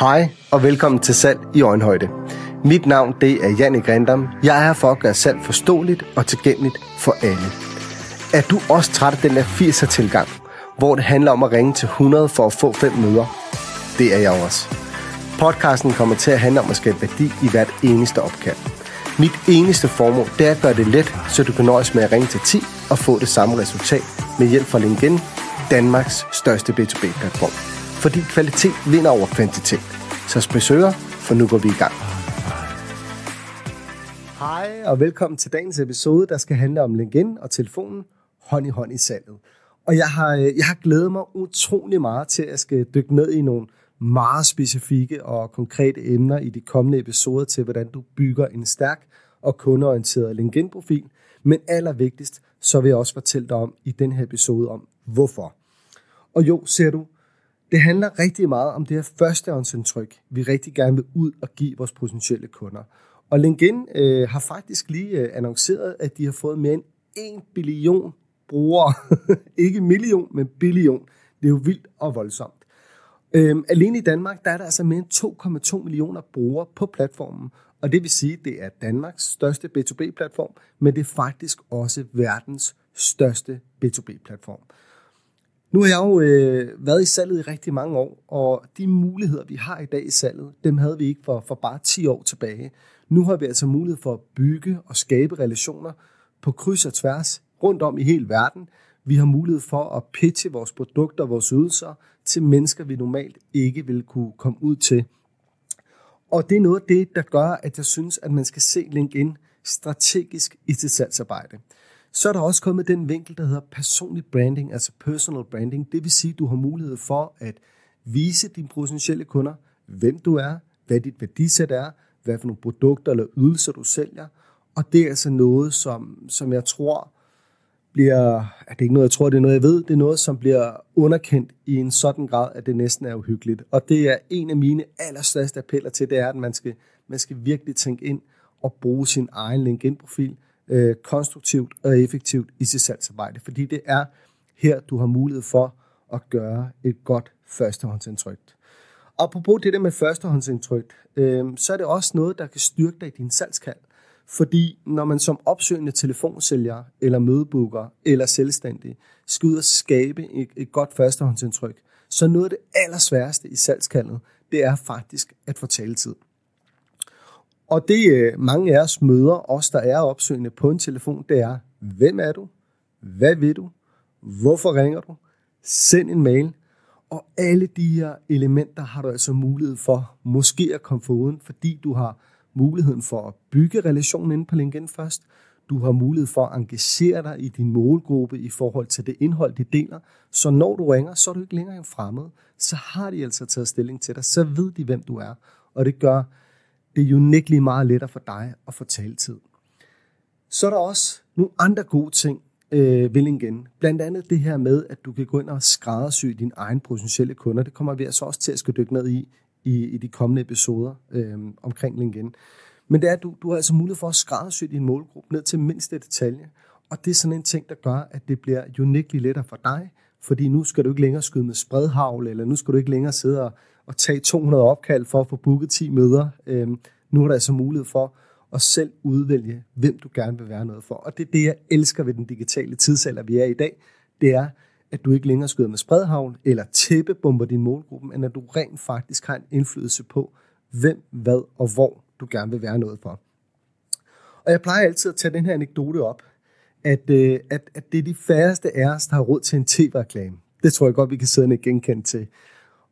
Hej og velkommen til Salg i Øjenhøjde. Mit navn det er Janne Grindam. Jeg er her for at gøre salg forståeligt og tilgængeligt for alle. Er du også træt af den der 80'er tilgang, hvor det handler om at ringe til 100 for at få fem møder? Det er jeg også. Podcasten kommer til at handle om at skabe værdi i hvert eneste opkald. Mit eneste formål det er at gøre det let, så du kan nøjes med at ringe til 10 og få det samme resultat med hjælp fra LinkedIn, Danmarks største B2B-platform. Fordi kvalitet vinder over kvantitet. Så spids for nu går vi i gang. Hej og velkommen til dagens episode, der skal handle om LinkedIn og telefonen hånd i hånd i salget. Og jeg har, øh, jeg har glædet mig utrolig meget til at skal dykke ned i nogle meget specifikke og konkrete emner i de kommende episoder til, hvordan du bygger en stærk og kundeorienteret LinkedIn-profil. Men allervigtigst, så vil jeg også fortælle dig om i den her episode om, hvorfor. Og jo, ser du, det handler rigtig meget om det her førstehåndsindtryk, vi rigtig gerne vil ud og give vores potentielle kunder. Og LinkedIn øh, har faktisk lige øh, annonceret, at de har fået mere end 1 billion brugere. Ikke million, men billion. Det er jo vildt og voldsomt. Øhm, alene i Danmark, der er der altså mere end 2,2 millioner brugere på platformen. Og det vil sige, at det er Danmarks største B2B-platform, men det er faktisk også verdens største B2B-platform. Nu har jeg jo øh, været i salget i rigtig mange år, og de muligheder, vi har i dag i salget, dem havde vi ikke for, for bare 10 år tilbage. Nu har vi altså mulighed for at bygge og skabe relationer på kryds og tværs rundt om i hele verden. Vi har mulighed for at pitche vores produkter og vores ydelser til mennesker, vi normalt ikke ville kunne komme ud til. Og det er noget af det, der gør, at jeg synes, at man skal se LinkedIn strategisk i sit salgsarbejde. Så er der også kommet den vinkel, der hedder personlig branding, altså personal branding. Det vil sige, at du har mulighed for at vise dine potentielle kunder, hvem du er, hvad dit værdisæt er, hvad for nogle produkter eller ydelser du sælger. Og det er altså noget, som, som jeg tror bliver, er det ikke noget, jeg tror, det er noget, jeg ved, det er noget, som bliver underkendt i en sådan grad, at det næsten er uhyggeligt. Og det er en af mine allerstørste appeller til, det er, at man skal, man skal virkelig tænke ind og bruge sin egen LinkedIn-profil øh, konstruktivt og effektivt i sit salgsarbejde, fordi det er her, du har mulighed for at gøre et godt førstehåndsindtryk. Og apropos det der med førstehåndsindtryk, øh, så er det også noget, der kan styrke dig i din salgskald. Fordi når man som opsøgende telefonsælger, eller mødebooker, eller selvstændig, skal ud og skabe et, et godt førstehåndsindtryk, så noget af det allersværeste i salgskaldet, det er faktisk at få taletid. Og det øh, mange af os møder, os der er opsøgende på en telefon, det er, hvem er du? Hvad vil du? Hvorfor ringer du? Send en mail. Og alle de her elementer har du altså mulighed for måske at komme foruden, fordi du har muligheden for at bygge relationen inde på LinkedIn først. Du har mulighed for at engagere dig i din målgruppe i forhold til det indhold, de deler. Så når du ringer, så er du ikke længere en fremmed. Så har de altså taget stilling til dig. Så ved de, hvem du er. Og det gør det er unægteligt meget lettere for dig at få taletid. Så er der også nogle andre gode ting øh, ved Blandt andet det her med, at du kan gå ind og skræddersy dine egne potentielle kunder. Det kommer vi altså også til at skal dykke ned i i, i de kommende episoder øh, omkring LinkedIn. Men det er, at du, du har altså mulighed for at skræddersy din målgruppe ned til mindste detalje. Og det er sådan en ting, der gør, at det bliver unægteligt lettere for dig, fordi nu skal du ikke længere skyde med spredhavl, eller nu skal du ikke længere sidde og, at tage 200 opkald for at få booket 10 møder. Øh, nu er der altså mulighed for at selv udvælge, hvem du gerne vil være noget for. Og det er det, jeg elsker ved den digitale tidsalder, vi er i dag. Det er, at du ikke længere skyder med spredhavl eller tæppebomber din målgruppe, men at du rent faktisk har en indflydelse på, hvem, hvad og hvor du gerne vil være noget for. Og jeg plejer altid at tage den her anekdote op, at, øh, at, at det er de færreste af os, der har råd til en tv-reklame. Det tror jeg godt, vi kan sidde og genkende til.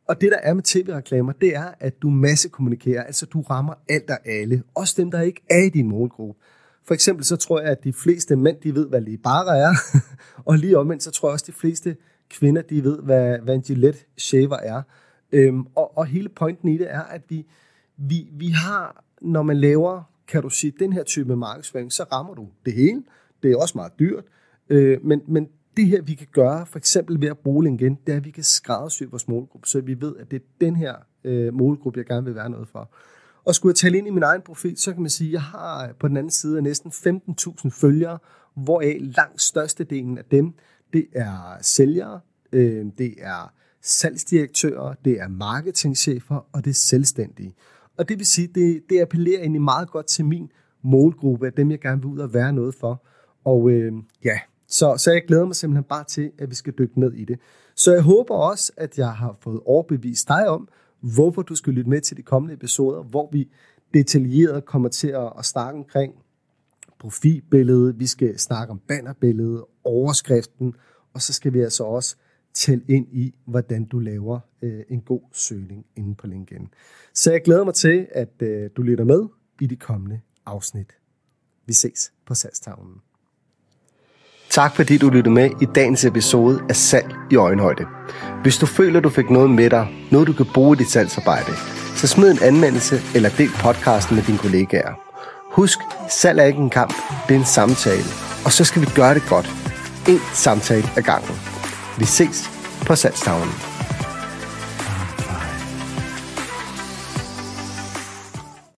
Og det, der er med tv-reklamer, det er, at du massekommunikerer, altså du rammer alt og alle, også dem, der ikke er i din målgruppe. For eksempel så tror jeg, at de fleste mænd, de ved, hvad bare er, og lige omvendt, så tror jeg også, at de fleste kvinder, de ved, hvad, hvad en Gillette shaver er. Øhm, og, og hele pointen i det er, at vi, vi, vi har, når man laver, kan du sige, den her type markedsføring, så rammer du det hele. Det er også meget dyrt, øh, men, men det her, vi kan gøre, for eksempel ved at bruge LinkedIn, det er, at vi kan skræddersy vores målgruppe, så vi ved, at det er den her øh, målgruppe, jeg gerne vil være noget for. Og skulle jeg tale ind i min egen profil, så kan man sige, at jeg har øh, på den anden side næsten 15.000 følgere, hvoraf langt størstedelen af dem, det er sælgere, øh, det er salgsdirektører, det er marketingchefer og det er selvstændige. Og det vil sige, det, det appellerer egentlig meget godt til min målgruppe, af dem jeg gerne vil ud og være noget for. Og øh, ja, så, så jeg glæder mig simpelthen bare til, at vi skal dykke ned i det. Så jeg håber også, at jeg har fået overbevist dig om, hvorfor du skal lytte med til de kommende episoder, hvor vi detaljeret kommer til at, at snakke omkring profilbillede, vi skal snakke om bannerbillede, overskriften, og så skal vi altså også tælle ind i, hvordan du laver øh, en god søgning inde på LinkedIn. Så jeg glæder mig til, at øh, du lytter med i de kommende afsnit. Vi ses på salgstavlen. Tak fordi du lyttede med i dagens episode af Salg i Øjenhøjde. Hvis du føler, du fik noget med dig, noget du kan bruge i dit salgsarbejde, så smid en anmeldelse eller del podcasten med dine kollegaer. Husk, salg er ikke en kamp, det er en samtale. Og så skal vi gøre det godt. En samtale ad gangen. Vi ses på salgstavlen.